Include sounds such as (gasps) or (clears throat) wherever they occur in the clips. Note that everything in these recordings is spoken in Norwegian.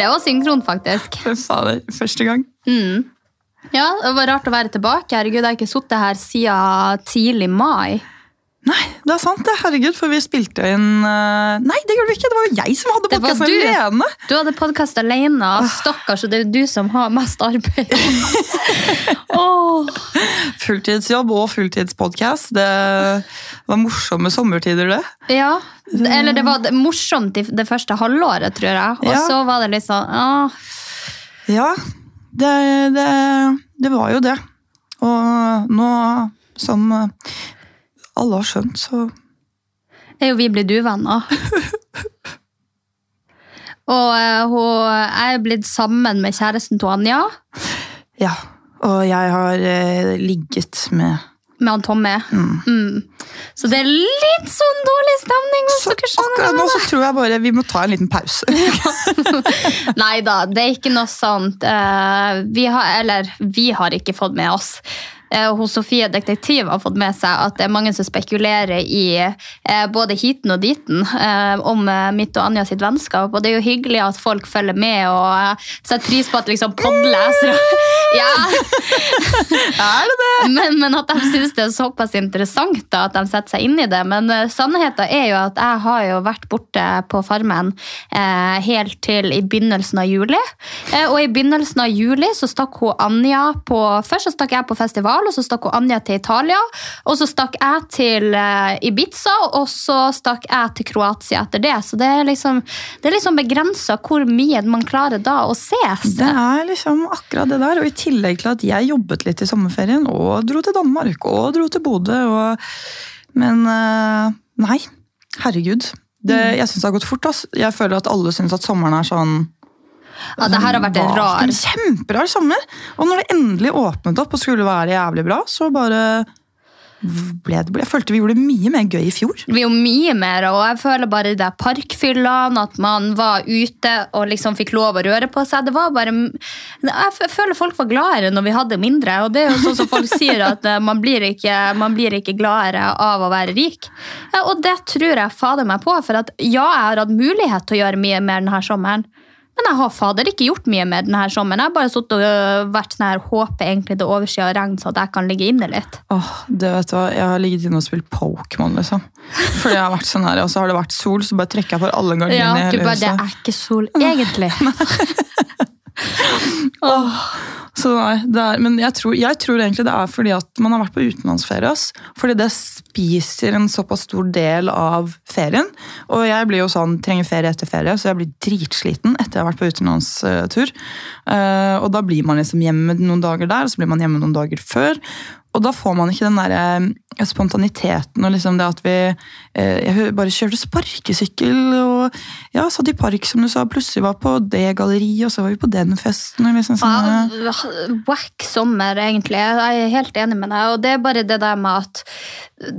Det var synkron, faktisk. Fader, første gang. Ja, Det var rart å være tilbake. Herregud, Jeg har ikke sittet her siden tidlig mai. Nei, det er sant det. Herregud, for vi spilte inn eh, Nei, det gjorde vi ikke! Det var jo jeg som hadde podkast alene! Du hadde podkast alene. Stakkars, og det er jo du som har mest arbeid. (laughs) oh. Fulltidsjobb og fulltidspodkast. Det var morsomme sommertider, det. Ja, eller det var morsomt i det første halvåret, tror jeg. Og Ja. så var det litt sånn åh. Ja, det, det, det var jo det. Og nå, som alle har skjønt, så er jo vi blitt uvenner. (laughs) Og eh, hun, jeg er blitt sammen med kjæresten til Anja, Ja. Og jeg har eh, ligget med med han Tommy. Mm. Så det er litt sånn dårlig stemning. Så akkurat nå så tror jeg bare vi må ta en liten pause. (laughs) (laughs) Nei da, det er ikke noe sånt. Uh, vi har, eller, vi har ikke fått med oss. Eh, Hos Sofie Detektiv har fått med seg at det er mange som spekulerer i eh, både hiten og diten eh, om mitt og Anja sitt vennskap. Og det er jo hyggelig at folk følger med og setter pris på at liksom podlesere (laughs) ja. er det det? men, men at de syns det er såpass interessant da, at de setter seg inn i det. Men sannheten er jo at jeg har jo vært borte på Farmen eh, helt til i begynnelsen av juli. Og i begynnelsen av juli så stakk hun Anja på Først så stakk jeg på festival, og så stakk hun Anja til Italia. Og så stakk jeg til eh, Ibiza, og så stakk jeg til Kroatia etter det. Så det er liksom, det er liksom begrensa hvor mye man klarer da å ses. Det er liksom akkurat det der. Og i tillegg til at jeg jobbet litt i sommerferien og dro til Danmark og dro til Bodø. Og... Men eh, nei, herregud. Det, jeg syns det har gått fort. Ass. Jeg føler at alle syns at sommeren er sånn Ja, det her har vært en rar En kjemperar sommer. Og når det endelig åpnet opp og skulle være jævlig bra, så bare ble det Jeg følte vi gjorde det mye mer gøy i fjor. Vi gjorde mye mer, og jeg føler bare de parkfyllene, at man var ute og liksom fikk lov å røre på seg. Det var bare, jeg føler folk var gladere når vi hadde mindre, og det er jo sånn som folk sier, at eh, man blir ikke, man blir ikke gladere av å være rik. Ja, Og det tror jeg fader meg på, for at ja, jeg har hatt mulighet til å gjøre mye mer denne sommeren, men jeg har fader ikke gjort mye med denne sommeren. Jeg har bare satt og øh, vært sånn her, håper egentlig det overskyer regn, så at jeg kan ligge inne litt. Åh, det vet du hva, Jeg har ligget inne og spilt Pokémon, liksom. Fordi jeg har vært sånn her, Og så har det vært sol, så bare trekker jeg for alle Ja, gardinene i du bare, det er ikke sol, egentlig. (laughs) Så nei, er, men jeg tror, jeg tror egentlig det er fordi at man har vært på utenlandsferie. ass. Fordi det spiser en såpass stor del av ferien. Og jeg blir jo sånn, trenger ferie etter ferie, så jeg blir dritsliten etter jeg har vært på utenlandstur. Eh, og da blir man liksom hjemme noen dager der, og så blir man hjemme noen dager før. Og da får man ikke den der eh, spontaniteten og liksom det at vi eh, Jeg bare kjørte sparkesykkel og ja, satt i park, som du sa. Plutselig var på det galleriet, og så var vi på den festen. liksom sånn, Wack sommer, egentlig. Jeg er helt enig med deg. Og det er bare det der med at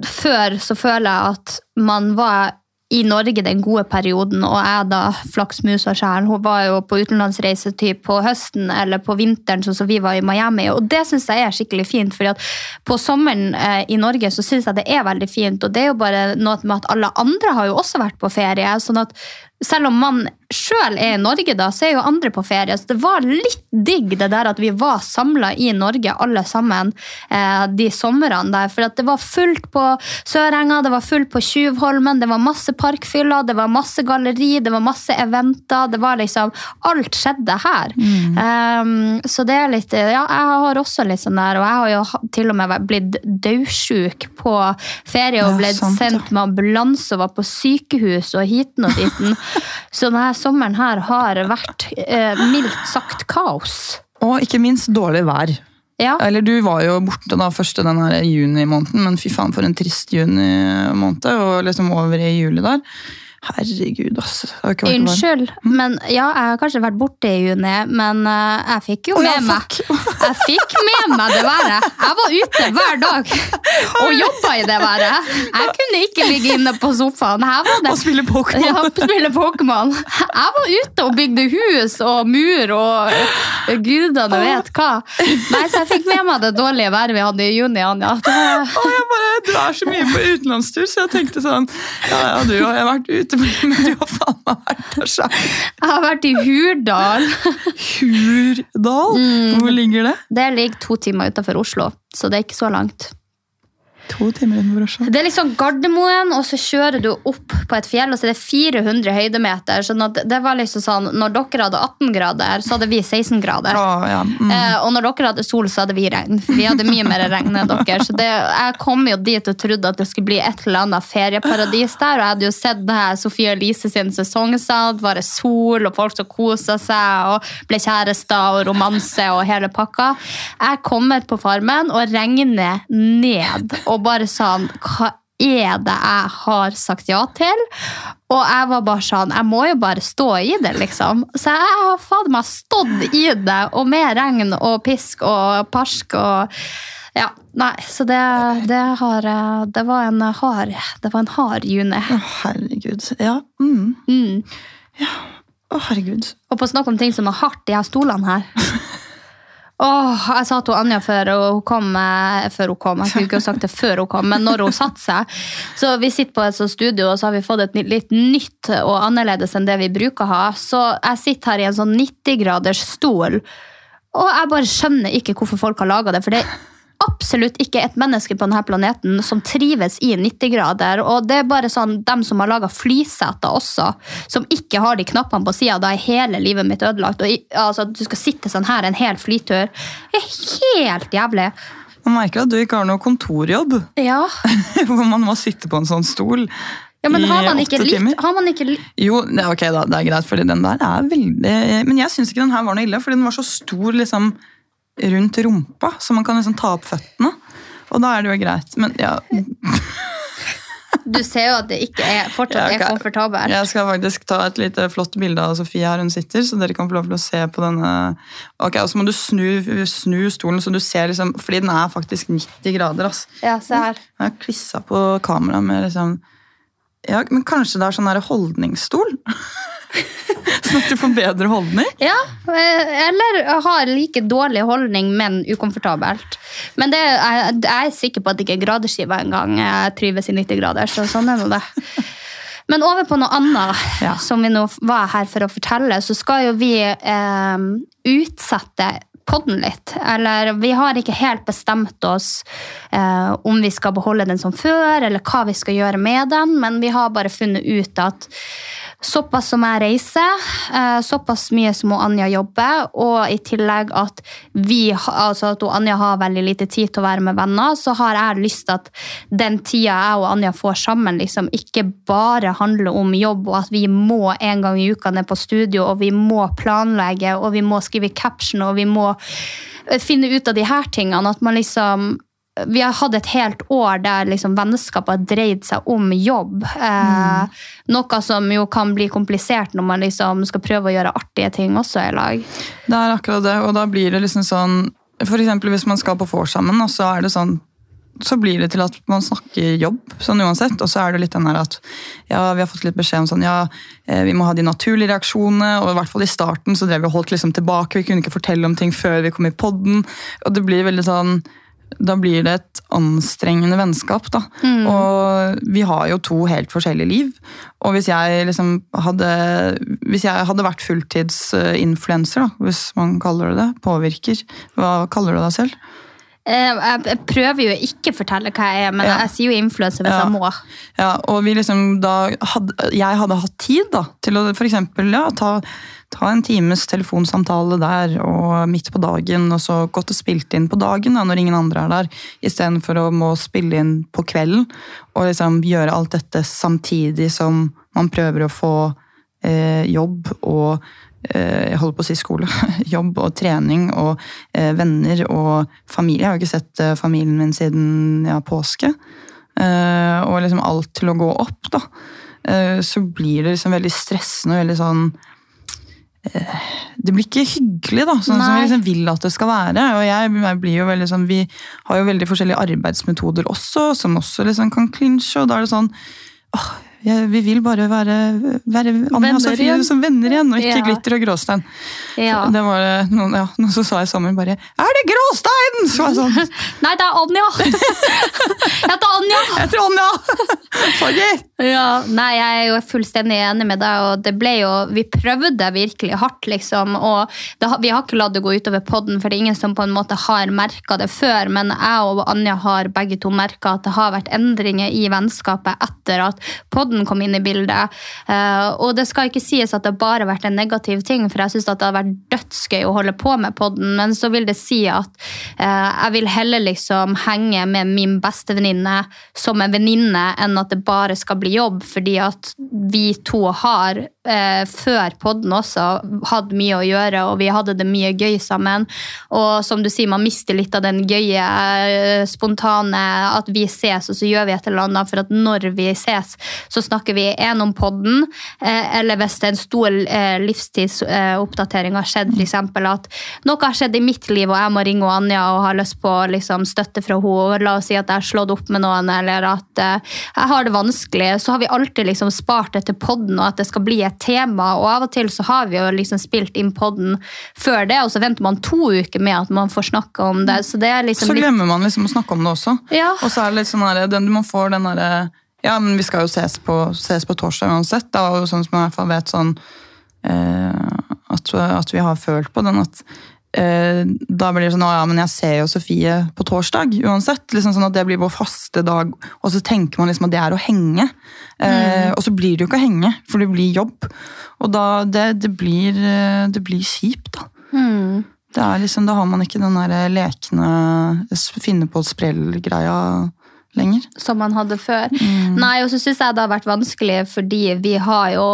før så føler jeg at man var i Norge den gode perioden, og jeg da, og sjæl, hun var jo på utenlandsreise på høsten eller på vinteren, sånn som vi var i Miami, og det syns jeg er skikkelig fint, fordi at på sommeren eh, i Norge så syns jeg det er veldig fint, og det er jo bare noe med at alle andre har jo også vært på ferie, sånn at selv om man sjøl er i Norge, da, så er jo andre på ferie. Så det var litt digg det der at vi var samla i Norge alle sammen eh, de somrene der. For det var fullt på Sørenga, det var fullt på Tjuvholmen, det var masse parkfyller, det var masse galleri, det var masse eventer. Det var liksom Alt skjedde her. Um, så det er litt Ja, jeg har også litt sånn der, og jeg har jo til og med blitt daudsjuk på ferie og blitt ja. sendt med ambulanse og var på sykehus og hiten og diten. (laughs) Så denne sommeren her har vært eh, mildt sagt kaos. Og ikke minst dårlig vær. Ja. Eller du var jo borte da første den juni-måneden, men fy faen for en trist juni-måned, og liksom over i juli der. Herregud, varmt. Unnskyld, men ja, jeg har kanskje vært borte i juni, men uh, jeg fikk jo ja, med meg. (laughs) Jeg fikk med meg det været. Jeg var ute hver dag og jobba i det været. Jeg kunne ikke ligge inne på sofaen. Her var det Og spille Pokémon. Ja, spille Pokémon. Jeg var ute og bygde hus og mur og eh, gudene vet hva. Nei, så jeg fikk med meg det dårlige været vi hadde i juni, Anja. Det, Oh, jeg bare, Du er så mye på utenlandstur, så jeg tenkte sånn Ja, ja, du har vært ute, men du har faen meg vært der sjøl. jeg har vært i Hurdal. Hurdal? Hvor ligger det? Det ligger to timer utenfor Oslo, så det er ikke så langt. To timer utenfor Oslo. Det er liksom Gardermoen, og så kjører du opp på et fjell, og så er det 400 høydemeter. sånn at det var liksom sånn, Når dere hadde 18 grader, så hadde vi 16 grader. Oh, ja. mm. Eh, og når dere hadde sol, så hadde vi regn. For vi hadde mye mer regn enn dere. Så det, jeg kom jo dit og trodde at det skulle bli et eller annet ferieparadis der. Og jeg hadde jo sett det her Sofie Elise sin sesongsal. Det var sol og folk som kosa seg og ble kjærester og romanse og hele pakka. Jeg kommer på Farmen, og regner ned. Og bare sånn Hva er det jeg har sagt ja til? Og jeg var bare sånn, jeg må jo bare stå i det, liksom. Så jeg har faen meg stått i det, og med regn og pisk og parsk og Ja, nei, så det, det har Det var en hard Det var en hard juni. Å, herregud. Ja. Mm. Mm. Å, herregud. Og på snakk om ting som er hardt, de her stolene her. (laughs) Åh, jeg sa til Anja før hun kom, eh, før hun kom, jeg skulle ikke sagt det før hun kom, men når hun satte seg. Så vi sitter på et sånt studio, og så har vi fått et litt nytt og annerledes enn det vi bruker å ha. Så jeg sitter her i en sånn 90-graders stol, og jeg bare skjønner ikke hvorfor folk har laget det, for det er absolutt ikke et menneske på denne planeten som trives i 90 grader. Og det er bare sånn dem som har laga flyseter også, som ikke har de knappene på sida. Da er hele livet mitt ødelagt. Og altså, du skal sitte sånn her en hel flytur. Det er helt jævlig. Man merker at du ikke har noe kontorjobb, Ja, (laughs) hvor man må sitte på en sånn stol. ja men har man ikke litt man ikke litt Jo, det ok da, det er greit, fordi den der er veldig Men jeg syns ikke den her var noe ille, fordi den var så stor liksom rundt rumpa, så man kan liksom ta opp føttene. Og da er det jo greit. Men ja, Du ser jo at det ikke er, fortsatt er komfortabelt. jeg skal faktisk ta et lite flott bilde av Sofie her hun sitter, så dere kan få lov til å se på denne Ok, Og så må du snu, snu stolen, så du ser liksom Fordi den er faktisk 90 grader, ass. Ja, se her. Jeg har klissa på kamera med liksom Ja, men kanskje det er sånn holdningsstol? (laughs) sånn at du får bedre holdning? Ja, eh, eller har like dårlig holdning, men ukomfortabelt. Men det, jeg, jeg er sikker på at det ikke gradeskiva engang. Trives i 90 grader, så sånn er nå det. Men over på noe annet, Ja. som vi nå var her for å fortelle, så skal jo vi eh, utsette podden litt. Eller vi har ikke helt bestemt oss eh, om vi skal beholde den som før, eller hva vi skal gjøre med den, men vi har bare funnet ut at Såpass som jeg reiser, eh, såpass mye som Anja jobber, og i tillegg at, vi, altså at Anja har veldig lite tid til å være med venner, så har jeg lyst til at den tida jeg og Anja får sammen, liksom ikke bare handler om jobb, og at vi må en gang i uka ned på studio, og vi må planlegge, og vi må skrive caption, og vi må eh, finne ut av de her tingene. At man liksom vi har hatt et helt år der liksom vennskapet har dreid seg om jobb. Eh, Noe som jo kan bli komplisert når man liksom skal prøve å gjøre artige ting også i lag. Det er akkurat det, og da blir det liksom sånn eksempel hvis man skal på vors sammen, og så er det sånn så blir det til at man snakker jobb, sånn uansett. Og så er det litt den der at ja, vi har fått litt beskjed om sånn, ja, eh, vi må ha de naturlige reaksjonene. Og i hvert fall i starten så drev vi og holdt liksom tilbake. Vi kunne ikke fortelle om ting før vi kom i podden. Og det blir veldig sånn da blir det et anstrengende vennskap. da. Og vi har jo to helt forskjellige liv. Og hvis jeg liksom hadde Hvis jeg hadde vært fulltidsinfluenser, hvis man kaller det det, påvirker, hva kaller du deg selv? Eh, Jeg prøver jo ikke å fortelle hva jeg er, men Ja. jeg sier jo influenser hvis Ja. jeg må. Ja, og vi liksom hadde, jeg hadde hatt tid da, til å eksempel ja, ta, ta en times telefonsamtale der og midt på dagen, og så gått og spilt inn på dagen da, når ingen andre er der, istedenfor å må spille inn på kvelden og liksom gjøre alt dette samtidig som man prøver å få jobb og eh, jeg holder på å si skole. (laughs) Jobb og trening og eh, venner og familie. Jeg har jo ikke sett eh, familien min siden ja, påske. Eh, og liksom alt til å gå opp, da. Eh, så blir det liksom veldig stressende og veldig sånn eh, Det blir ikke hyggelig, da, sånn som vi liksom vil at det skal være. Og jeg blir jo veldig sånn, Vi har jo veldig forskjellige arbeidsmetoder også, som også liksom kan klinsje. Og da er det sånn åh, jeg, Vi vil bare være, være Anja og Sofie som venner igjen, og ikke Ja. glitter og gråstein. Ja. Det var noen, ja, noen som sa i sommer bare 'Er det gråstein?' Så var jeg sånn (laughs) Nei, det er Anja! (laughs) jeg heter Anja! Jeg heter Anja! (laughs) Sorry! Ja, nei, jeg er jo fullstendig enig med deg, og det ble jo Vi prøvde virkelig hardt, liksom, og det, vi har ikke latt det gå utover podden, for det er ingen som på en måte har merka det før, men jeg og Anja har begge to merka at det har vært endringer i vennskapet etter at podden kom inn i bildet. Eh, og det skal ikke sies at det bare har vært en negativ ting, for jeg syns det har vært dødsgøy å holde på med podden, men så vil det si at eh, jeg vil heller liksom henge med min bestevenninne som en venninne enn at det bare skal bli jobb, fordi at vi to har eh, før podden også hatt mye å gjøre, og vi hadde det mye gøy sammen. Og som du sier, man mister litt av den gøye, spontane, at vi ses, og så gjør vi et eller annet, for at når vi ses, så snakker vi en om podden, eh, eller hvis det er en stor eh, livstidsoppdatering har skjedd, eksempel at noe har skjedd i mitt liv, og jeg må ringe Anja og har lyst på liksom, støtte fra henne, la oss si at jeg har slått opp med noen, eller at eh, jeg har det vanskelig, så har vi alltid liksom spart det til podden, og at det skal bli et tema, og av og til så har vi jo liksom spilt inn podden før det, og så venter man to uker med at man får snakke om det, så det liksom Så glemmer man liksom å snakke om det også. Ja. Og så er det litt sånn den, man får den derre Ja, men vi skal jo ses på, ses på torsdag uansett. Da, jo sånn som jeg i hvert fall vet sånn eh, at, at vi har følt på den at eh, da blir det sånn, «Å ja, men jeg ser jo Sofie på torsdag uansett. Liksom sånn at Det blir vår faste dag, og så tenker man liksom at det er å henge. Eh, Og så blir det jo ikke å henge, for det blir jobb. Og da, det, det, blir, eh, det blir kjipt, da. Mm. Det er liksom, Da har man ikke den der lekne finne på sprell-greia lenger. som man hadde før. Nei, og så syns jeg det har vært vanskelig, fordi vi har jo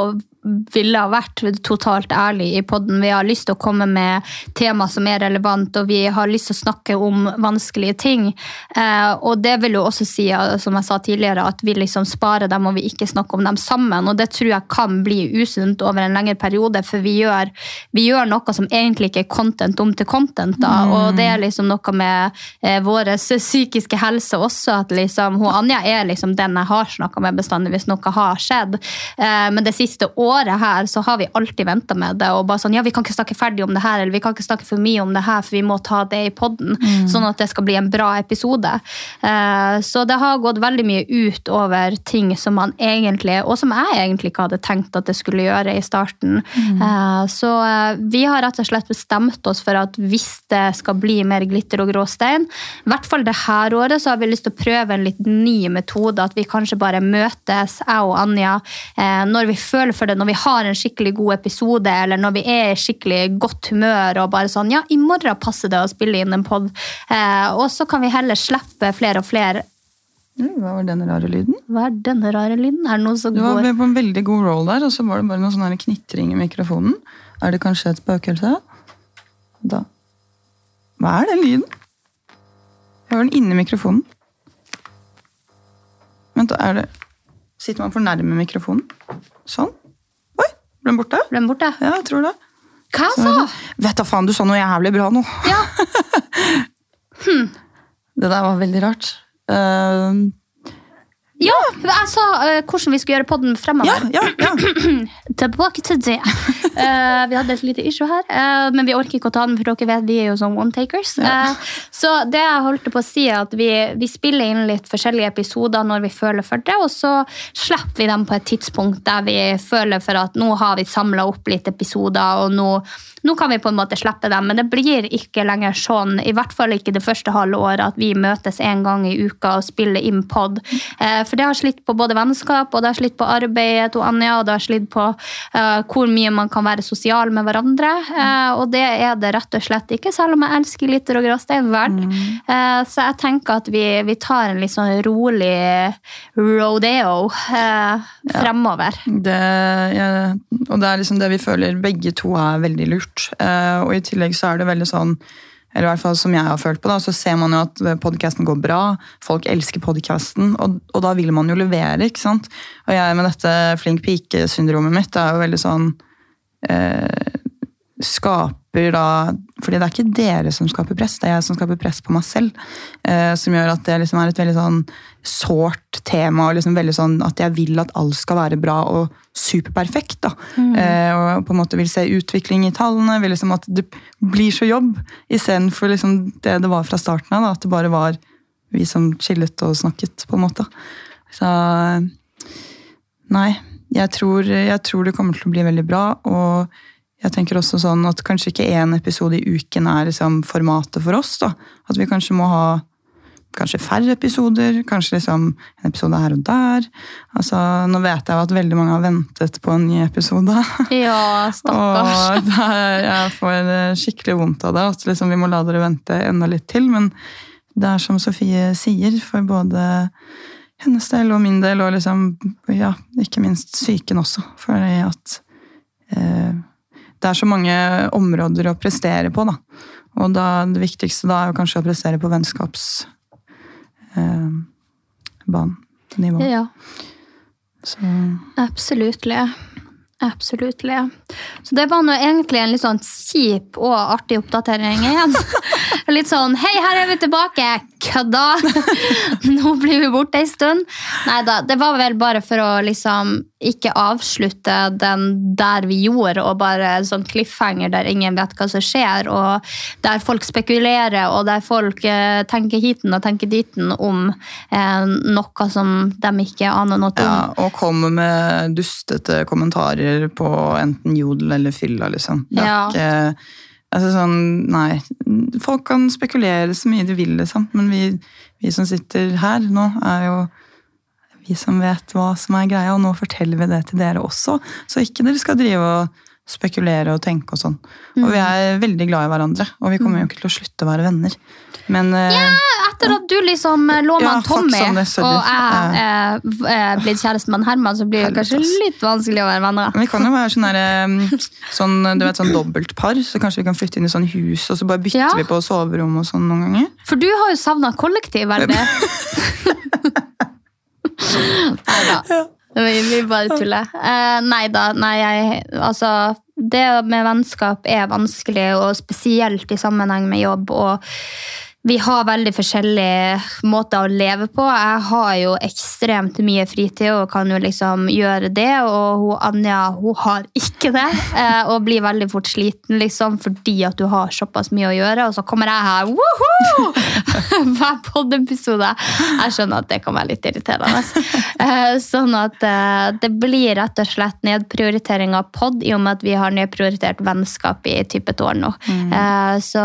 ville ha vært totalt ærlig i podden. Vi har lyst til å komme med tema som er relevant, og vi har lyst til å snakke om vanskelige ting. Eh, og det vil jo også si, eh, som jeg sa tidligere, at vi liksom sparer dem og vi ikke snakker om dem sammen. Og det tror jeg kan bli usunt over en lengre periode, for vi gjør, vi gjør noe som egentlig ikke er content om til content. da, Og det er liksom noe med eh, vår psykiske helse også, at liksom, hun Anja er liksom den jeg har snakka med bestandig hvis noe har skjedd. Eh, men det siste året her så har vi alltid venta med det. og bare sånn, ja, Vi kan ikke snakke ferdig om det her, eller vi kan ikke snakke for mye om det her, for vi må ta det i podden, sånn at det skal bli en bra episode. Uh, så det har gått veldig mye ut over ting som man egentlig, og som jeg egentlig ikke hadde tenkt at det skulle gjøre i starten. Eh, så uh, vi har rett og slett bestemt oss for at hvis det skal bli mer glitter og grå stein, i hvert fall det her året, så har vi lyst til å prøve en litt ny metode. At vi kanskje bare møtes, jeg og Anja, når vi føler for det, når vi har en skikkelig god episode, eller når vi er i skikkelig godt humør og bare sånn Ja, i morgen passer det å spille inn en pod. Eh, og så kan vi heller slippe flere og flere Mm, Hva var den rare lyden? Hva er denne rare lyden? Er det noe som Du var går på en veldig god roll der, og så var det bare noe sånn knitring i mikrofonen. Er det kanskje et spøkelse? Da. Hva er den lyden? Jeg hører den inni mikrofonen. Vent, da, er det Sitter man for nærme mikrofonen? Sånn. Ble den borte? Ble den borte? Ja, jeg tror det. Hva sa du? Vet da faen, du sa noe jævlig bra nå. Ja. (laughs) Det der var veldig rart. Eh, Ja, jeg sa uh, hvordan vi skulle gjøre podden fremover. Ja, ja, ja. (clears throat) Tilbake til det. Uh, (laughs) vi hadde et lite issue her, uh, men vi orker ikke å ta den, for dere vet vi er jo sånn one-takers. Så det jeg holdt på å si, er at vi, vi spiller inn litt forskjellige episoder når vi føler for det, og så slipper vi dem på et tidspunkt der vi føler for at nå har vi samla opp litt episoder, og nå, nå kan vi på en måte slippe dem. Men det blir ikke lenger sånn, i hvert fall ikke det første halve året, at vi møtes en gang i uka og spiller inn pod. Eh, For det har slitt på både vennskap, og det har slitt på arbeidet til Anja, og det har slitt på eh, hvor mye man kan være sosial med hverandre. Eh, og det er det rett og slett ikke, selv om jeg elsker Litter og gråstein verdt. Eh, så jeg tenker at vi, vi tar en litt sånn rolig rodeo fremover. fremover. Det, ja, og det er liksom det vi føler begge to er veldig lurt. Eh, og i tillegg så er det veldig sånn eller i hvert fall som jeg har følt på da, så ser man jo at podcasten går bra. Folk elsker podcasten, og, og da vil man jo levere. ikke sant? Og jeg med dette flink pike-syndromet mitt, det er jo veldig sånn eh, Skaper da fordi det er ikke dere som skaper press, det er jeg som skaper press på meg selv. Eh, som gjør at det liksom er et veldig sånn sårt tema, og liksom veldig sånn at jeg vil at alt skal være bra og superperfekt. da. Eh, og på en måte vil se utvikling i tallene, vil liksom at det blir så jobb, istedenfor liksom det det var fra starten av. da, At det bare var vi som chillet og snakket, på en måte. Så nei, jeg tror, jeg tror det kommer til å bli veldig bra. og jeg tenker også sånn at kanskje ikke én episode i uken er liksom formatet for oss. da. At vi kanskje må ha kanskje færre episoder, kanskje liksom en episode her og der. Altså, Nå vet jeg jo at veldig mange har ventet på en ny episode. (laughs) Ja, stakkars. Og det er, jeg får skikkelig vondt av det. At liksom vi må la dere vente enda litt til. Men det er som Sofie sier, for både hennes del og min del, og liksom, ja, ikke minst psyken også. Fordi at eh, det er så mange områder å prestere på, da. Og da, det viktigste da er jo kanskje å prestere på vennskapsbanen. Eh, nivå. Ja, Så absolutt. Absolutt. Så det var nå egentlig en litt sånn kjip og artig oppdatering igjen. (laughs) Litt sånn Hei, her er vi tilbake! Kødda! (laughs) Nå blir vi borte ei stund. Nei da, det var vel bare for å liksom ikke avslutte den der vi gjorde, og bare sånn cliffhanger der ingen vet hva som skjer, og der folk spekulerer, og der folk eh, tenker hiten og tenker diten om eh, noe som de ikke aner noe om. Ja, og kommer med dustete kommentarer på enten Jodel eller Fylla, liksom. Det er Ja. ikke altså sånn, Nei. Folk kan spekulere så mye de vil, liksom. Men vi, vi som sitter her nå, er jo vi som vet hva som er greia, og nå forteller vi det til dere også. Så ikke dere skal drive og spekulere og tenke og sånn. Og Mm. vi er veldig glad i hverandre, og vi kommer jo ikke til å slutte å være venner. Men Ja, Etter at du liksom eh, lå med Ja, Tommy, sånn, og jeg eh, er blitt kjæreste med Herman, så blir det kanskje litt vanskelig å være venner. Men vi kan jo være sånn, der, eh, sånn, du vet, sånn dobbeltpar, så kanskje vi kan flytte inn i sånn hus, og så bare bytter Ja. vi på soverom og sånn noen ganger. For du har jo savna kollektiv, veldig. Nei da. Vi, bare tuller. Eh, nei da. Nei, jeg Altså, det med vennskap er vanskelig, og spesielt i sammenheng med jobb. og vi har veldig forskjellige måter å leve på. Jeg har jo ekstremt mye fritid og kan jo liksom gjøre det, og hun, Anja hun har ikke det. eh, Og blir veldig fort sliten liksom, fordi at du har såpass mye å gjøre, og så kommer jeg her woho! (laughs) hver podiepisode. Jeg skjønner at det kan være litt irriterende. Eh, Sånn at eh, det blir rett og slett nedprioritering av pod, i og med at vi har nedprioritert vennskap i type et år nå. Eh, Så,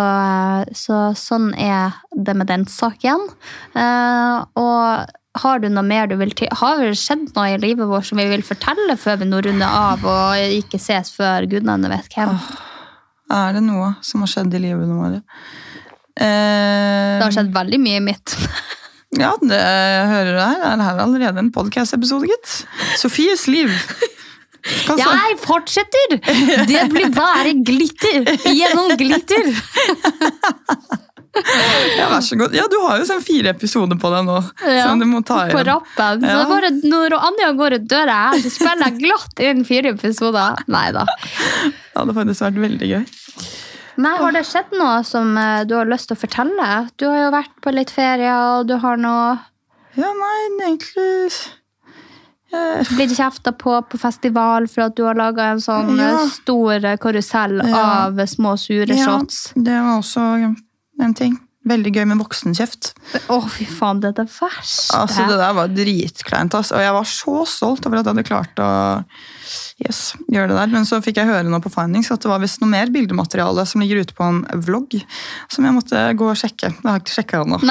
så sånn er det med den saken. Eh, Og har du noe mer du vil til? Har det skjedd noe i livet vårt som vi vil fortelle før vi nå runder av og ikke ses før gudene vet hvem? Er det noe som har skjedd i livet vårt? Eh, Det har skjedd veldig mye i mitt. Ja, det hører du her. Er det her allerede en podcast-episode, gitt? Sofies liv. Kan Jeg fortsetter! Det blir bare glitter gjennom glitter. (laughs) (laughs) Ja, vær så god. Ja, du har jo sånn fire episoder på deg nå, Ja, som du må ta På igjen. rappen. Så Ja. bare når Anja går ut døra her, så spiller jeg glatt inn fire episoder. Nei da. Det hadde faktisk vært veldig gøy. Nei, Har det skjedd noe som eh, du har lyst til å fortelle? Du har jo vært på litt ferie, og du har noe Ja, nei, egentlig Blitt Blir det kjefta på på festival for at du har laga en sånn Ja. eh, stor karusell Ja. av små sure Ja, shots? det var også en ting. Veldig gøy med voksenkjeft. Å, fy faen, det er det verste. Altså, det der var dritkleint, ass. Og jeg var så stolt over at jeg hadde klart å yes, gjøre det der. Men så fikk jeg høre nå på Findings at det var visst noe mer bildemateriale som ligger ute på en vlogg, som jeg måtte gå og sjekke. Det har jeg ikke sjekka ennå.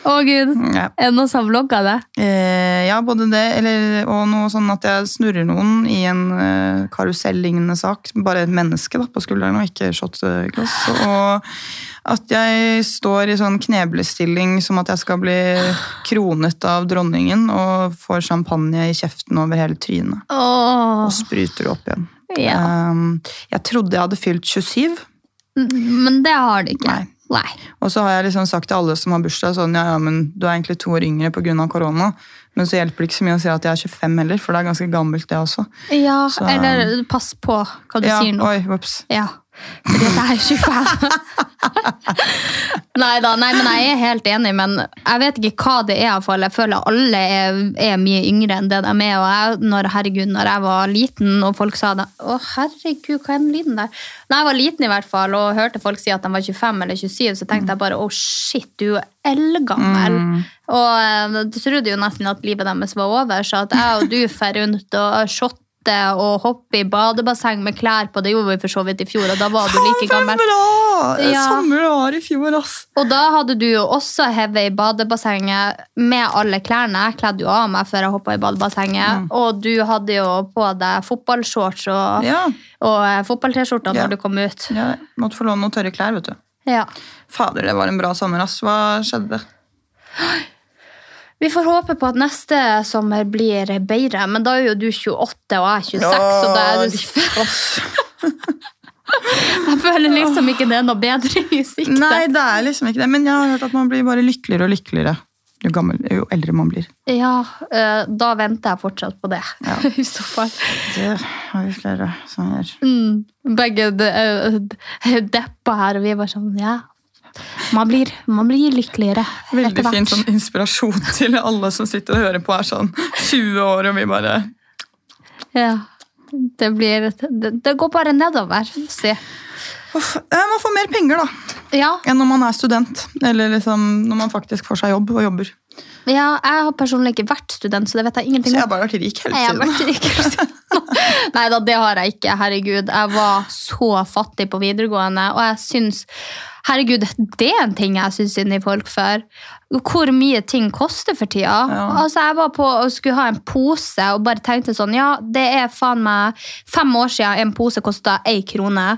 Å, gud. Ja. Det noen som har det? Eh, ja, både det, eller, og noe sånn at jeg snurrer noen i en eh, karusell-lignende sak. Bare et menneske da, på skulderen, og ikke shotglass. Og at jeg står i sånn kneblestilling som at jeg skal bli kronet av dronningen, og får champagne i kjeften over hele trynet. Oh. Og spruter opp igjen. Ja. Eh, jeg trodde jeg hadde fylt 27, Men det har du ikke. Nei. Nei. og så har jeg liksom sagt til alle som har bursdag, sånn, ja, ja, men du er egentlig to år yngre pga. korona. Men så hjelper det ikke så mye å si at jeg er 25 heller, for det er ganske gammelt, det også. Ja, Så- eller pass på hva du ja, sier nå. Oi, whoops. Ja, fordi at jeg er 25. (laughs) nei da, nei, men jeg er helt enig, men jeg vet ikke hva det er. iallfall. Jeg føler alle er, er mye yngre enn det de er. Og jeg, når, herregud, når jeg var liten og folk sa det Å, herregud, hva er den lyden der? Når jeg var liten i hvert fall, og hørte folk si at de var 25 eller 27, så tenkte jeg bare å, shit, du er eldgammel. Og jeg du trodde jo nesten at livet deres var over, så at jeg og du fer rundt og shotter og hoppe i badebasseng med klær på, det gjorde vi for så vidt i fjor, og da var du like gammel. Ja. Samme det var i fjor, ass. Og da hadde du jo også hevet i badebassenget med alle klærne. Jeg kledde jo av meg før jeg hoppa i badebassenget. Og du hadde jo på deg fotballshorts og, Ja. og eh, Ja. når du kom ut. ja. Måtte få låne noen tørre klær, vet du. Ja. Fader, det var en bra sommer, ass. Hva skjedde? (gasps) Vi får håpe på at neste sommer blir bedre, men da er jo du 28 og jeg 26, så da er du (laughs) Jeg føler liksom ikke det er noe bedre i sikte. Nei, det er liksom ikke det. Men jeg har hørt at man blir bare lykkeligere og lykkeligere jo, gammel, jo eldre man blir. Ja, eh, da venter jeg fortsatt på det. (laughs) I så fall. Det har vi flere som gjør. Mm, begge de, de, deppa her, og vi er bare sånn Ja. Man blir, man blir lykkeligere. Veldig fin sånn inspirasjon (laughs) til alle som sitter og hører på, er sånn 20 år, og vi bare Ja. Det, blir, det, det går bare nedover. Se. Uff, Man får mer penger, da, Ja, enn når man er student. Eller liksom når man faktisk får seg jobb og jobber. ja, jeg har personlig ikke vært student, så det vet jeg ingenting Så jeg har bare vært rik hele Nei, jeg har tiden. vært rik. (laughs) Nei da, det har jeg ikke. Herregud, jeg var så fattig på videregående, og jeg syns Herregud, det er en ting jeg syns synd i folk for. Hvor mye ting koster for tida. Altså, Jeg var på og skulle ha en pose og bare tenkte sånn Ja, det er faen meg fem år siden en pose kosta én krone.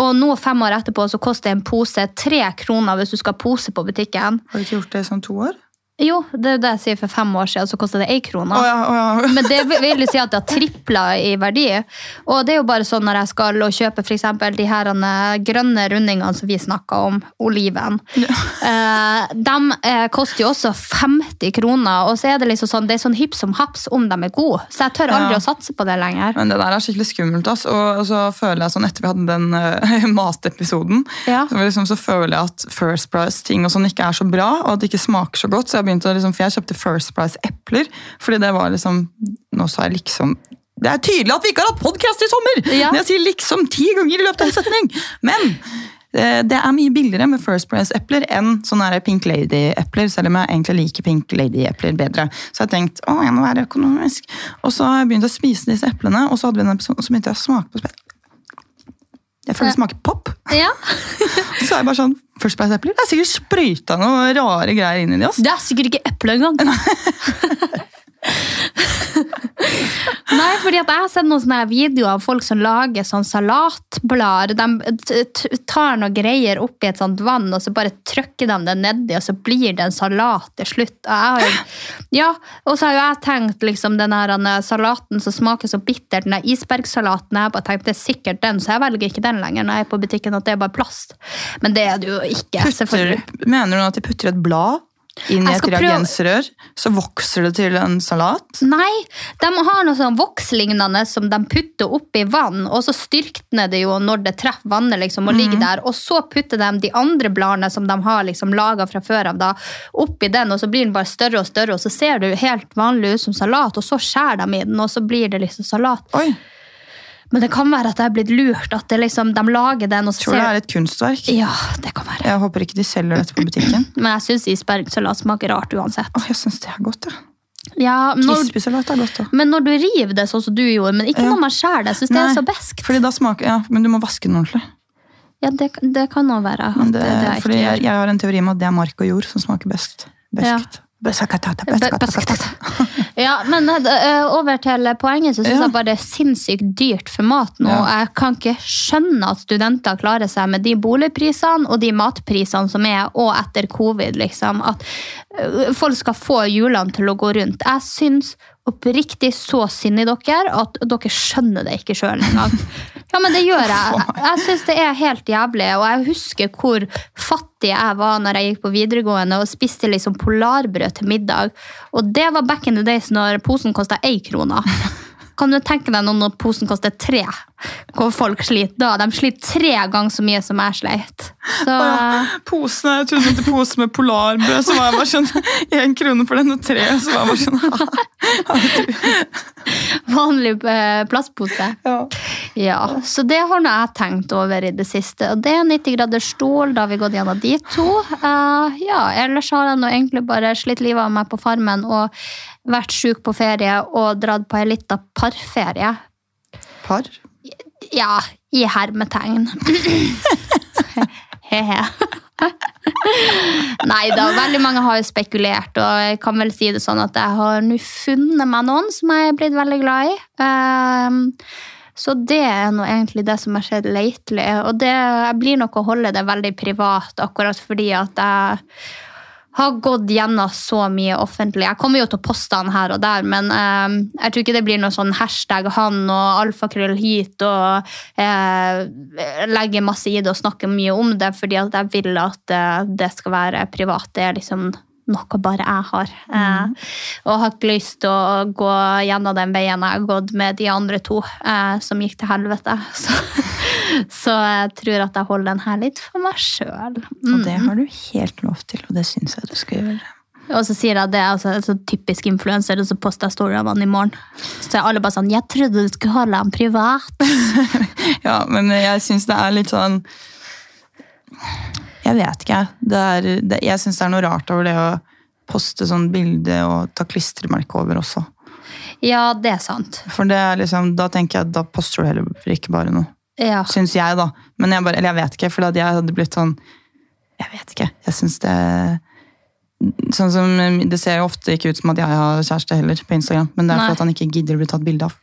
Og nå, fem år etterpå, så koster en pose tre kroner hvis du skal pose på butikken. Har du ikke gjort det i sånn to år? Jo, det er det jeg sier for fem år siden, så kosta det én krone. Oh ja, oh ja. Men det vil jo si at det har tripla i verdi. Og det er jo bare sånn når jeg skal og kjøpe eksempel de her eh, grønne rundingene som vi snakka om, oliven. Eh, de eh, koster jo også 50 kroner, og så er det liksom sånn, det er sånn hipp som haps om de er gode. Så jeg tør aldri Ja. å satse på det lenger. Men det der er skikkelig skummelt. Ass. Og, og så føler jeg sånn, Etter vi hadde den uh, (laughs) matepisoden, Ja. så, liksom, så føler jeg at First Price-ting og sånn ikke er så bra, og at det ikke smaker så godt. Så jeg begynte å liksom, for jeg kjøpte First Price-epler. fordi det var liksom, Nå sa jeg liksom Det er tydelig at vi ikke har hatt podkast i sommer! Ja. Når jeg sier liksom ti ganger i løpet av en setning! Men eh, det er mye billigere med First Price-epler enn sånne Pink Lady-epler, selv om jeg egentlig liker Pink Lady-epler bedre. Så jeg tenkte å, jeg må være økonomisk. Og så har jeg begynt å spise disse eplene, og så hadde vi en episode, og så begynte jeg å smake på Jeg føler det smaker pop. Ja. (laughs) Så er jeg bare sånn, First Price-epler? Det er sikkert sprøyta noen rare greier inn i de. ass. Det er sikkert ikke eple engang. (laughs) (laughs) Fordi at jeg har sett noen sånne videoer av folk som lager sånn salatblader. De tar noe greier oppi et sånt vann, og så bare trykker de det nedi, og så blir det en salat til slutt. Og jo, ja, og så har jo jeg tenkt liksom den her salaten som smaker så bittert, den der isbergsalaten, jeg har bare tenkt det er sikkert den, så jeg velger ikke den lenger når jeg er på butikken, at det er bare plast. Men det er det jo ikke. Putter, mener du at de putter et blad inn i et reagensrør, så vokser det til en salat. Nei, de har noe sånn vokslignende som de putter oppi vann, og så styrkner det jo når det treffer vannet liksom, og ligger der. Og så putter de de andre bladene som de har liksom laga fra før av, da, oppi den, og så blir den bare større og større, og så ser det jo helt vanlig ut som salat, og så skjærer de i den, og så blir det liksom salat. Oi, Men det kan være at jeg er blitt lurt, at det liksom, de lager den, og så tror det er et kunstverk. Ja, det kan være. Jeg håper ikke de selger dette på butikken. (clears throat) Men jeg syns isbergsalat smaker rart uansett. Åh, jeg syns det er godt, ja. Ja, når, Crispy-salat er godt, da. men når du river det sånn som du gjorde, men ikke Ja. når man skjærer det, syns jeg det er så beskt. Fordi da smaker, ja, Men du må vaske den ordentlig. Ja, det, det kan nå være. det, det, fordi jeg, jeg har en teori om at det er mark og jord som smaker best. Beskt. Beskatata. Ja, men eh, over til poenget, så syns Ja. jeg bare det er sinnssykt dyrt for mat nå. Ja. Jeg kan ikke skjønne at studenter klarer seg med de boligprisene og de matprisene som er, og etter covid, liksom. At eh, folk skal få hjulene til å gå rundt. Jeg syns oppriktig så synd i dere at dere skjønner det ikke sjøl engang. (laughs) Ja, men det gjør jeg. Jeg syns det er helt jævlig, og jeg husker hvor fattig jeg var når jeg gikk på videregående og spiste liksom polarbrød til middag. Og det var back in the days når posen kosta én krone. Kan du tenke deg nå når posen koster tre? Hvor folk sliter da? De sliter tre ganger så mye som jeg sleit. Så Posene, jeg trodde det pose med polarbrød, så var jeg bare sånn (laughs) én krone for den, og tre, så var jeg bare sånn (laughs) vanlig eh, plastpose. ja. Ja, så det har nå jeg tenkt over i det siste. Og det er 90 grader stol, da har vi gått gjennom de to. Uh, ja, ellers har jeg nå egentlig bare slitt livet av meg på farmen og vært sjuk på ferie og dratt på ei lita parferie. Par? Ja, i hermetegn. (clears throat) He-he. (laughs) Nei da, veldig mange har jo spekulert, og jeg kan vel si det sånn at jeg har nå funnet meg noen som jeg er blitt veldig glad i. Um, så det er nå egentlig det som har skjedd lately. Og det, jeg blir nok å holde det veldig privat, akkurat fordi at jeg har gått gjennom så mye offentlig. Jeg kommer jo til å poste han her og der, men eh, jeg tror ikke det blir noe sånn hashtag han og alfakrøll hit og eh, legge masse i det og snakke mye om det, fordi at jeg vil at eh, det skal være privat. Det er liksom noe bare jeg har. Eh, og har ikke lyst til å gå gjennom den veien jeg har gått med de andre to, eh, som gikk til helvete. (laughs) Så, så jeg tror at jeg holder den her litt for meg sjøl. Og det har du helt lov til, og det syns jeg du skal gjøre. Og så sier jeg det, er altså, altså typisk influenser, og så poster jeg story av han i morgen. Så er alle bare sånn 'Jeg trodde du skulle holde han privat'. (laughs) Ja, men jeg syns det er litt sånn Jeg vet ikke. Det er, det, jeg syns det er noe rart over det å poste sånn bilde og ta klistremerke over også. Ja, det er sant. For det er liksom, da tenker jeg at da poster du heller ikke bare noe. Ja. Syns jeg, da. Men jeg bare, eller jeg vet ikke, for jeg hadde blitt sånn Jeg vet ikke. Jeg syns det Sånn som, Det ser jo ofte ikke ut som at jeg har kjæreste heller på Instagram, men det er Nei. for at han ikke gidder å bli tatt bilde av.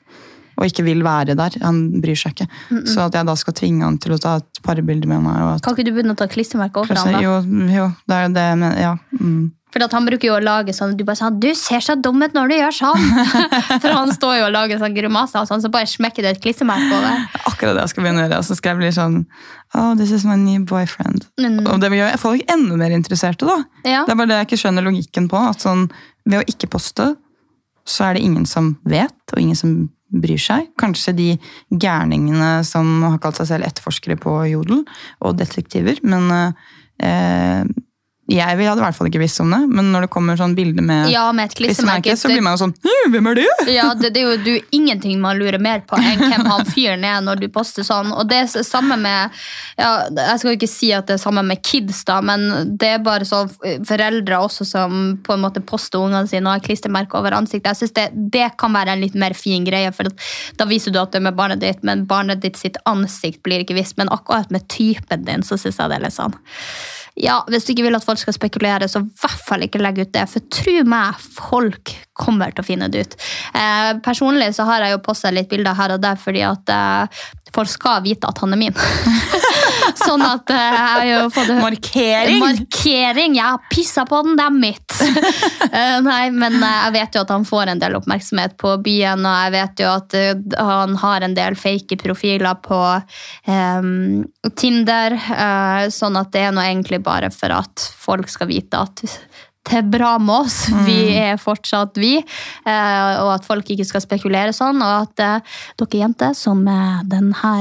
Og ikke vil være der. Han bryr seg ikke. Så at jeg da skal tvinge han til å ta et parbilde med meg. At, Kan ikke du begynne å ta klistremerker over ham? jo, jo, det er jo det, men ja. Mm. For han bruker jo å lage sånn Du bare sånn 'Du ser så dum ut når du gjør sånn!' (laughs) For han står jo og lager sånn grimaser, og sånn, så bare smekker det et klissemerke over. Akkurat det jeg skal begynne å gjøre. Og så skal jeg bli sånn Oh, this is my new boyfriend. Mm. Og det gjør folk enda mer interesserte, da. Ja. Det er bare det jeg ikke skjønner logikken på. At sånn, ved å ikke poste, så er det ingen som vet, og ingen som bryr seg. Kanskje de gærningene som har kalt seg selv etterforskere på Jodel, og detektiver. Men eh, jeg hadde i hvert fall ikke visst om det. Men når det kommer sånn bilde med Ja, med klistremerke, så blir man jo sånn «Hm, Hvem er det? Ja, det, det er jo du, ingenting man lurer mer på enn (laughs) hvem han fyren er når du poster sånn. Og det er samme med ja, Jeg skal jo ikke si at det er samme med kids, da, men det er bare sånn foreldre også som på en måte poster ungene sine og har klistremerke over ansiktet. Jeg synes det, det kan være en litt mer fin greie, for at da viser du at det er med barnet ditt, men barnet ditt sitt ansikt blir ikke visst. Men akkurat med typen din, så syns jeg det er litt sånn ja, Hvis du ikke vil at folk skal spekulere, så i hvert fall ikke legg ut det. For tro meg, folk kommer til å finne det ut. Eh, personlig så har jeg jo posta litt bilder her og der fordi at eh, folk skal vite at han er min. (laughs) sånn at eh, jeg har jo fått Markering! Markering! Jeg har pissa på den, det er mitt! (laughs) Eh, nei, men eh, jeg vet jo at han får en del oppmerksomhet på byen, og jeg vet jo at han har en del fake profiler på um, Tinder, uh, sånn at det er nå egentlig bare for at folk skal vite at til bra med oss. (laughs) Vi er fortsatt vi. eh, Og at folk ikke skal spekulere sånn. Og at eh, dere jenter som eh, denne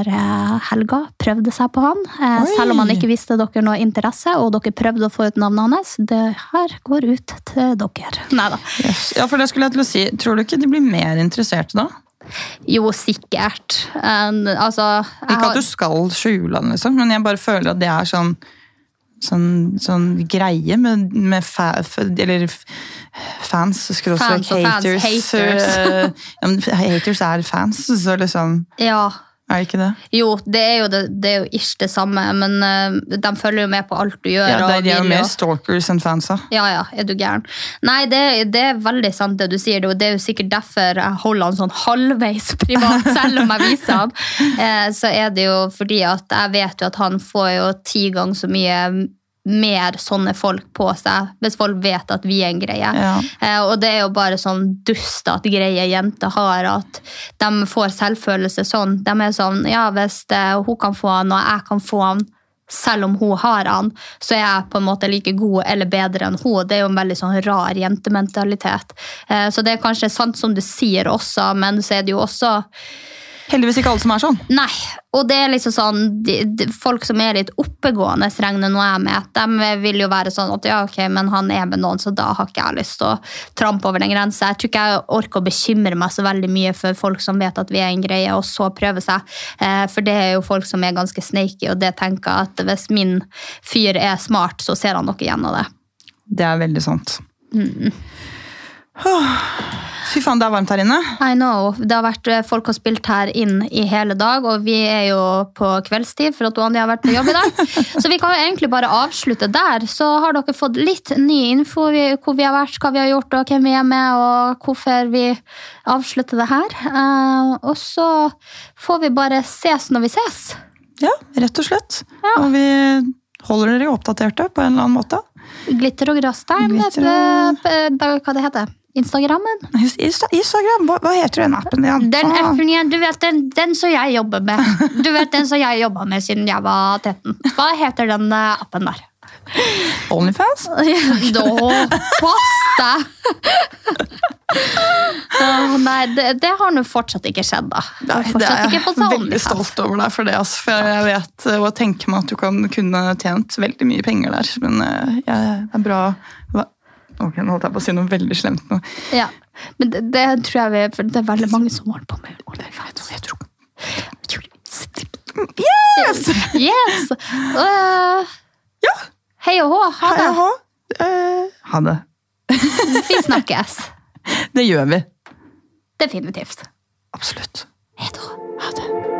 helga prøvde seg på han, Oi. selv om han ikke visste dere noe interesse, og dere prøvde å få ut navnet hans, det her går ut til dere. (laughs) Neida. Yes. Ja, for det skulle jeg til å si. Tror du ikke de blir mer interesserte da? Jo, sikkert. Um, altså Ikke at du skal skjule han, liksom, men jeg bare føler at det er sånn Sånn, sånn greie med, med fa, eller fans, skråstrek og fans, haters. haters. eh, ja, haters er fans, så liksom Ja, Er det ikke det? Jo, det er jo, det, det er jo ikke det samme, men uh, de følger jo med på alt du gjør. Ja, de, de er jo mer stalkers enn fans. Ja, ja, er du gæren. Nei, det, det er veldig sant det du sier. Det er jo sikkert derfor jeg holder han sånn halvveis privat, (laughs) selv om jeg viser han. Uh, så er det jo fordi at jeg vet jo at han får jo ti ganger så mye mer sånne folk på seg, hvis folk vet at vi er en greie. Ja. Eh, og det er jo bare sånn dust at greie jenter har, at de får selvfølelse sånn. De er sånn, ja, hvis det, hun kan få han, og jeg kan få han, selv om hun har han, så er jeg på en måte like god eller bedre enn hun. Det er jo en veldig sånn rar jentementalitet. Eh, så det er kanskje sant som du sier også, men så er det jo også Heldigvis ikke alle som er sånn. Nei, og det er liksom sånn de, de, Folk som er litt oppegående, regner nå jeg med, de vil jo være sånn at ja, ok, men han er med noen, så da har ikke jeg lyst til å trampe over den grensa. Jeg tror ikke jeg orker å bekymre meg så veldig mye for folk som vet at vi er en greie, og så prøve seg. Eh, for det er jo folk som er ganske snaky, og det tenker jeg at hvis min fyr er smart, så ser han noe gjennom det. Det er veldig sant. Mm. Fy faen, det er varmt her inne. I know. Det har vært eh, folk har spilt her inn i hele dag, og vi er jo på kveldstid for at Anja har vært på jobb i dag. (laughs) Så vi kan jo egentlig bare avslutte der. Så har dere fått litt ny info hvor vi har vært, hva vi har gjort, og hvem vi er med, og hvorfor vi avslutter det her. Eh, og så får vi bare ses når vi ses. Ja, rett og slett. Og vi holder dere oppdaterte på en eller annen måte. Glitter og gråstein, Glitter eh, eh, Hva det heter Instagrammen? Insta- Instagram, hva, hva heter den appen igjen? Den appen igjen, du vet den, den som jeg jobber med. Du vet den som jeg jobba med siden jeg var 13. Hva heter den eh, appen der? Onlyfans? (laughs) Da, pass deg! Oh, nei, det, det har nå fortsatt ikke skjedd, da. Jeg har det er ikke jeg fått seg veldig OnlyFans. stolt over deg for det. Altså, For jeg vet eh, og tenker meg at du kan kunne tjent veldig mye penger der. Men jeg ja, det er bra Hva? Ok, Nå holdt jeg på å si noe veldig slemt nå. Ja. Men det, det tror jeg vi, for det er veldig mange som holder på med OnlyFans. Yes! yes. Uh, Ja! Hei og hå, ha det. Jaha. Eh, ha det. (laughs) Vi snakkes. Det gjør vi. Definitivt. Absolutt. Hei da. Ha det.